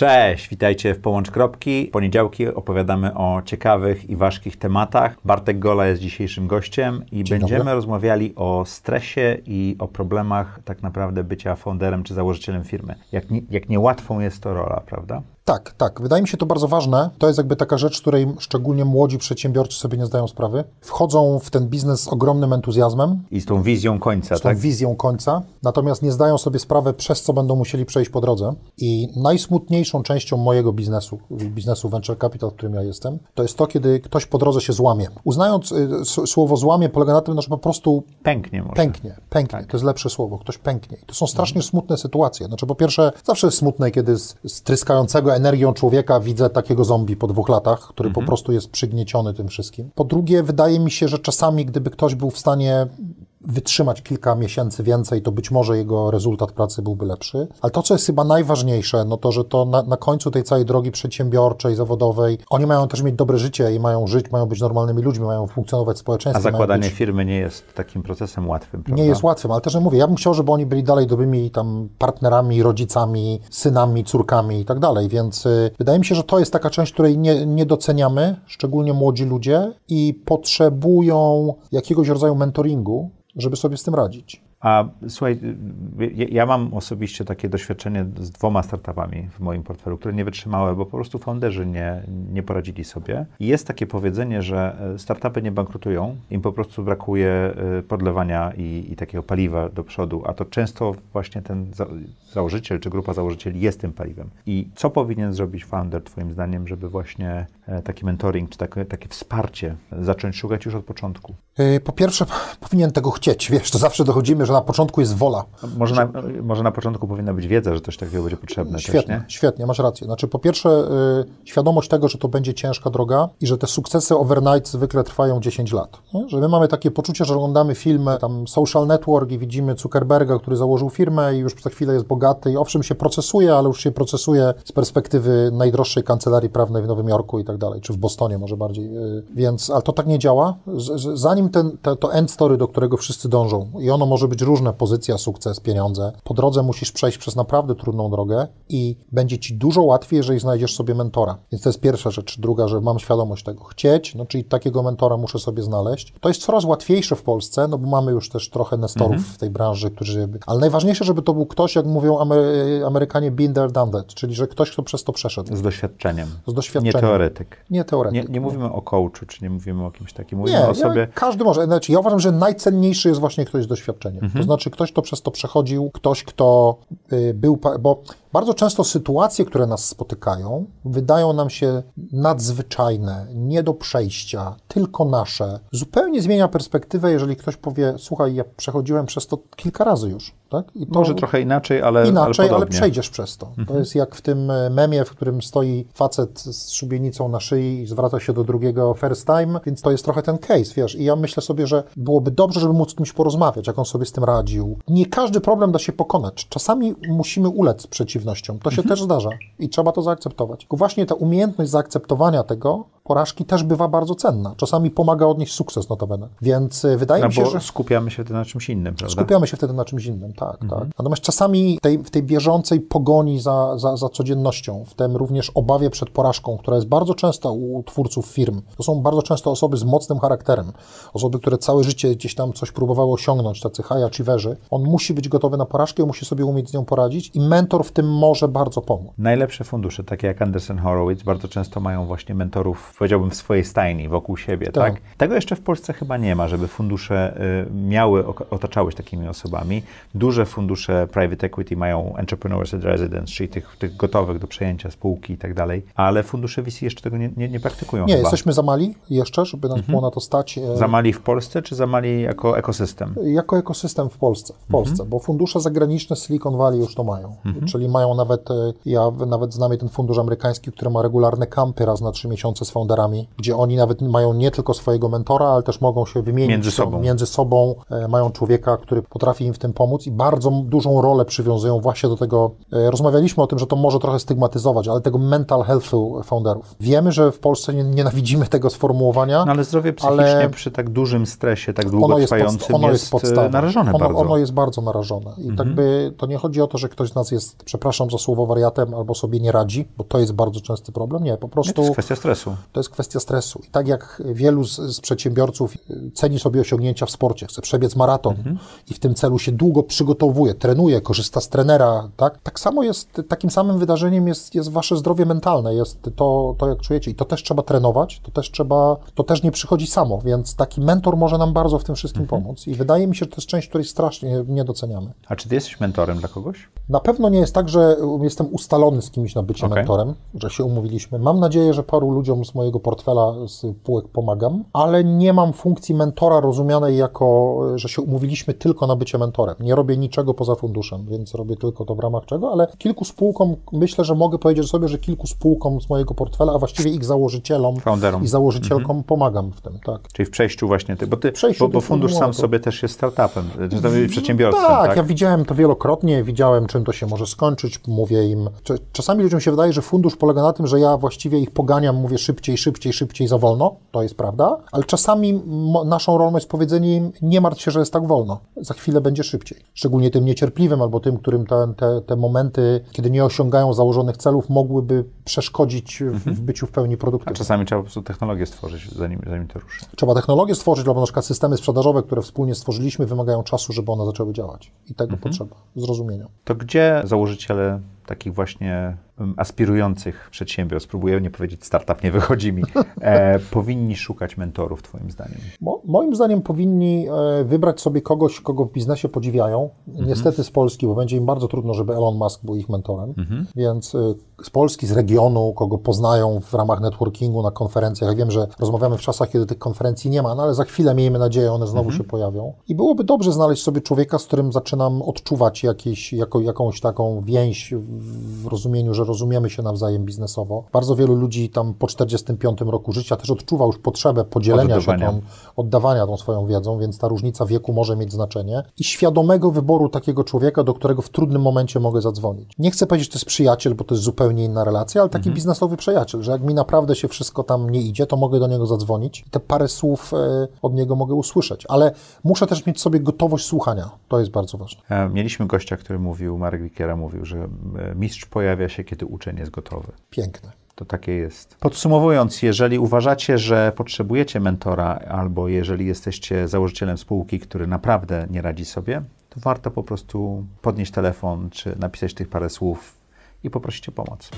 Cześć, witajcie w Połącz Kropki. W poniedziałki opowiadamy o ciekawych i ważkich tematach. Bartek Gola jest dzisiejszym gościem i Dzień będziemy dobry. rozmawiali o stresie i o problemach tak naprawdę bycia founderem czy założycielem firmy. Jak, nie, jak niełatwą jest to rola, prawda? Tak, tak. Wydaje mi się to bardzo ważne. To jest jakby taka rzecz, której szczególnie młodzi przedsiębiorcy sobie nie zdają sprawy. Wchodzą w ten biznes z ogromnym entuzjazmem, I z tą wizją końca, z tą tak? wizją końca, natomiast nie zdają sobie sprawy, przez co będą musieli przejść po drodze. I najsmutniejszą częścią mojego biznesu, biznesu Venture Capital, w którym ja jestem, to jest to, kiedy ktoś po drodze się złamie. Uznając y, słowo złamie, polega na tym, że po prostu Pęknie może. Pęknie, pęknie. To jest lepsze słowo. Ktoś pęknie. I to są strasznie smutne sytuacje. Znaczy, po pierwsze, zawsze jest smutne, kiedy z, z tryskającego energią człowieka widzę takiego zombie po dwóch latach, który po prostu jest przygnieciony tym wszystkim. Po drugie, wydaje mi się, że czasami, gdyby ktoś był w stanie wytrzymać kilka miesięcy więcej, to być może jego rezultat pracy byłby lepszy. Ale to, co jest chyba najważniejsze, no to, że to na, na końcu tej całej drogi przedsiębiorczej, zawodowej, oni mają też mieć dobre życie i mają żyć, mają być normalnymi ludźmi, mają funkcjonować w A społeczeństwie. mają zakładanie być... firmy nie jest takim procesem łatwym, prawda? Nie jest łatwym, ale też jak mówię, ja bym chciał, żeby oni byli dalej dobrymi tam partnerami, rodzicami, synami, córkami i tak dalej, więc y, wydaje mi się, że to jest taka część, której nie, nie doceniamy, szczególnie młodzi ludzie i potrzebują jakiegoś rodzaju mentoringu, żeby sobie z tym radzić. A słuchaj, ja, mam osobiście takie doświadczenie z dwoma startupami w moim portfelu, które nie wytrzymały, bo po prostu founderzy nie, nie poradzili sobie. I jest takie powiedzenie, że e, startupy nie bankrutują, im po prostu brakuje e, podlewania i, i takiego paliwa do przodu, a to często właśnie ten za, założyciel czy grupa założycieli jest tym paliwem. I co powinien zrobić founder, twoim zdaniem, żeby właśnie e, taki mentoring czy takie, takie wsparcie zacząć szukać już od początku? Y, Po pierwsze, powinien tego chcieć, wiesz, to zawsze dochodzimy, że na początku jest wola. Może na, może na początku powinna być wiedza, że coś takiego będzie potrzebne Świetnie, też, nie? świetnie, masz rację. Znaczy, po pierwsze, y, świadomość tego, że to będzie ciężka droga i że te sukcesy overnight zwykle trwają 10 lat. Nie? Że my mamy takie poczucie, że oglądamy filmy, tam Social Network i widzimy Zuckerberga, który założył firmę i już za chwilę jest bogaty i owszem się procesuje, ale już się procesuje z perspektywy najdroższej kancelarii prawnej w Nowym Jorku i tak dalej, czy w Bostonie może bardziej. y, Więc, ale to tak nie działa. Z, z, zanim ten, te, to end story, do którego wszyscy dążą i ono może być różne, pozycja, sukces, pieniądze, po drodze musisz przejść przez naprawdę trudną drogę i będzie ci dużo łatwiej, jeżeli znajdziesz sobie mentora. Więc to jest pierwsza rzecz. Druga, że mam świadomość tego. Chcieć, no czyli takiego mentora muszę sobie znaleźć. To jest coraz łatwiejsze w Polsce, no bo mamy już też trochę nestorów w tej branży, którzy... Ale najważniejsze, żeby to był ktoś, jak mówią Amery- Amerykanie, been there, done that, czyli że ktoś, kto przez to przeszedł. Z doświadczeniem. Z Nie doświadczeniem. teoretyk. Nie Nie, teoretyk. nie mówimy o coachu, czy nie mówimy o kimś takim. Mówimy Nie, o sobie. Każdy może. Znaczy, ja uważam, że najcenniejszy jest właśnie ktoś z doświadczeniem. Mhm. To znaczy ktoś, kto przez to przechodził, ktoś, kto był. pa- Bo bardzo często sytuacje, które nas spotykają, wydają nam się nadzwyczajne, nie do przejścia, tylko nasze. Zupełnie zmienia perspektywę, jeżeli ktoś powie: Słuchaj, ja przechodziłem przez to kilka razy już. Tak? Może trochę inaczej, ale, inaczej, ale ale. Mhm. przejdziesz przez to. To jest jak w tym e, memie, w którym stoi facet z szubienicą na szyi i zwraca się do drugiego first time, więc to jest trochę ten case, wiesz. I ja myślę sobie, że byłoby dobrze, żeby móc z kimś porozmawiać, jak on sobie z tym radził. Nie każdy problem da się pokonać. Czasami musimy ulec przeciwnościom. To Mhm. się też zdarza i trzeba to zaakceptować. Tylko właśnie ta umiejętność zaakceptowania tego, porażki też bywa bardzo cenna. Czasami pomaga odnieść sukces notabene. Więc e, wydaje No mi się, że... skupiamy się wtedy na czymś innym, prawda? Skupiamy się wtedy na czymś innym, tak, Mhm. tak. Natomiast czasami tej, w tej bieżącej pogoni za, za, za codziennością, w tym również obawie przed porażką, która jest bardzo częsta u twórców firm, to są bardzo często osoby z mocnym charakterem, osoby, które całe życie gdzieś tam coś próbowały osiągnąć, tacy high achieverzy. On musi być gotowy na porażkę, musi sobie umieć z nią poradzić i mentor w tym może bardzo pomóc. Najlepsze fundusze, takie jak Anderson Horowitz, bardzo często mają właśnie mentorów, powiedziałbym, w swojej stajni, wokół siebie, tak? Tak. Tego jeszcze w Polsce chyba nie ma, żeby fundusze y, miały, otaczały się takimi osobami. Duże fundusze private equity mają entrepreneurs in residence, czyli tych, tych gotowych do przejęcia spółki i tak dalej, ale fundusze VC jeszcze tego nie, nie, nie praktykują Nie, chyba. jesteśmy za mali jeszcze, żeby nas było na to stać. e, Za mali w Polsce, czy za mali jako ekosystem? jako ekosystem w Polsce, w Polsce, bo fundusze zagraniczne Silicon Valley już to mają. Czyli mają nawet, e, ja nawet znam jeden fundusz amerykański, który ma regularne kampy raz na trzy miesiące z founderami founderami, gdzie oni nawet mają nie tylko swojego mentora, ale też mogą się wymienić Między sobą. między sobą e, mają człowieka, który potrafi im w tym pomóc i bardzo dużą rolę przywiązują właśnie do tego. E, rozmawialiśmy o tym, że to może trochę stygmatyzować, ale tego mental healthu founderów. Wiemy, że w Polsce nienawidzimy tego sformułowania. No ale zdrowie psychicznie ale przy tak dużym stresie, tak długotrwającym ono jest, jest, jest narażone ono, bardzo. Ono jest bardzo narażone. I mhm. tak by to nie chodzi o to, że ktoś z nas jest, przepraszam za słowo, wariatem albo sobie nie radzi, bo to jest bardzo częsty problem. Nie, po prostu. To jest kwestia stresu. To jest kwestia stresu. I tak jak wielu z, z przedsiębiorców ceni sobie osiągnięcia w sporcie, chce przebiec maraton mhm. i w tym celu się długo przygotowuje, trenuje, korzysta z trenera, tak? Tak samo jest, takim samym wydarzeniem jest, jest wasze zdrowie mentalne, jest to, to, jak czujecie. I to też trzeba trenować, to też trzeba, to też nie przychodzi samo, więc taki mentor może nam bardzo w tym wszystkim mhm. pomóc. I wydaje mi się, że to jest część, której strasznie nie doceniamy. A czy ty jesteś mentorem dla kogoś? Na pewno nie jest tak, że jestem ustalony z kimś na bycie okay. mentorem, że się umówiliśmy. Mam nadzieję, że paru ludziom z mojego portfela z półek pomagam, ale nie mam funkcji mentora rozumianej jako, że się umówiliśmy tylko na bycie mentorem. Nie robię niczego poza funduszem, więc robię tylko to w ramach czego, ale kilku spółkom, myślę, że mogę powiedzieć sobie, że kilku spółkom z mojego portfela, a właściwie ich założycielom Founderom. i założycielkom mhm. pomagam w tym, tak. Czyli w przejściu właśnie, ty, bo, ty, bo, bo fundusz sam sobie też jest startupem, czy to przedsiębiorstwem, tak, tak? ja widziałem to wielokrotnie, widziałem czym to się może skończyć, mówię im, czasami ludziom się wydaje, że fundusz polega na tym, że ja właściwie ich poganiam, mówię szybciej, szybciej, szybciej, za wolno, to jest prawda, ale czasami naszą rolą jest powiedzenie im, nie martw się, że jest tak wolno, za chwilę będzie szybciej. Szczególnie tym niecierpliwym albo tym, którym te, te, te momenty, kiedy nie osiągają założonych celów, mogłyby przeszkodzić w, mhm. w byciu w pełni produktywnym. A czasami trzeba po prostu technologię stworzyć, zanim, zanim to ruszy. Trzeba technologię stworzyć, albo na przykład systemy sprzedażowe, które wspólnie stworzyliśmy, wymagają czasu, żeby one zaczęły działać. I tego mhm. potrzeba, zrozumienia. To gdzie założyciele takich właśnie aspirujących przedsiębiorstw, próbuję nie powiedzieć startup, nie wychodzi mi, e, powinni szukać mentorów, Twoim zdaniem? Mo, moim zdaniem powinni e, wybrać sobie kogoś, kogo w biznesie podziwiają. Mhm. Niestety z Polski, bo będzie im bardzo trudno, żeby Elon Musk był ich mentorem. Mhm. Więc e, z Polski, z regionu, kogo poznają w ramach networkingu na konferencjach. Ja wiem, że rozmawiamy w czasach, kiedy tych konferencji nie ma, no ale za chwilę miejmy nadzieję, one znowu mhm. się pojawią. I byłoby dobrze znaleźć sobie człowieka, z którym zaczynam odczuwać jakieś, jako, jakąś taką więź w rozumieniu, że rozumiemy się nawzajem biznesowo. Bardzo wielu ludzi tam po 45 roku życia też odczuwa już potrzebę podzielenia oddawania. się, tą, oddawania tą swoją wiedzą, więc ta różnica wieku może mieć znaczenie. I świadomego wyboru takiego człowieka, do którego w trudnym momencie mogę zadzwonić. Nie chcę powiedzieć, że to jest przyjaciel, bo to jest zupełnie inna relacja, ale taki mhm. biznesowy przyjaciel, że jak mi naprawdę się wszystko tam nie idzie, to mogę do niego zadzwonić i te parę słów e, od niego mogę usłyszeć. Ale muszę też mieć sobie gotowość słuchania. To jest bardzo ważne. E, mieliśmy gościa, który mówił, Marek Wikiera mówił, że mistrz pojawia się, kiedy uczeń jest gotowy. Piękne. To takie jest. Podsumowując, jeżeli uważacie, że potrzebujecie mentora, albo jeżeli jesteście założycielem spółki, który naprawdę nie radzi sobie, to warto po prostu podnieść telefon, czy napisać tych parę słów i poprosić o pomoc.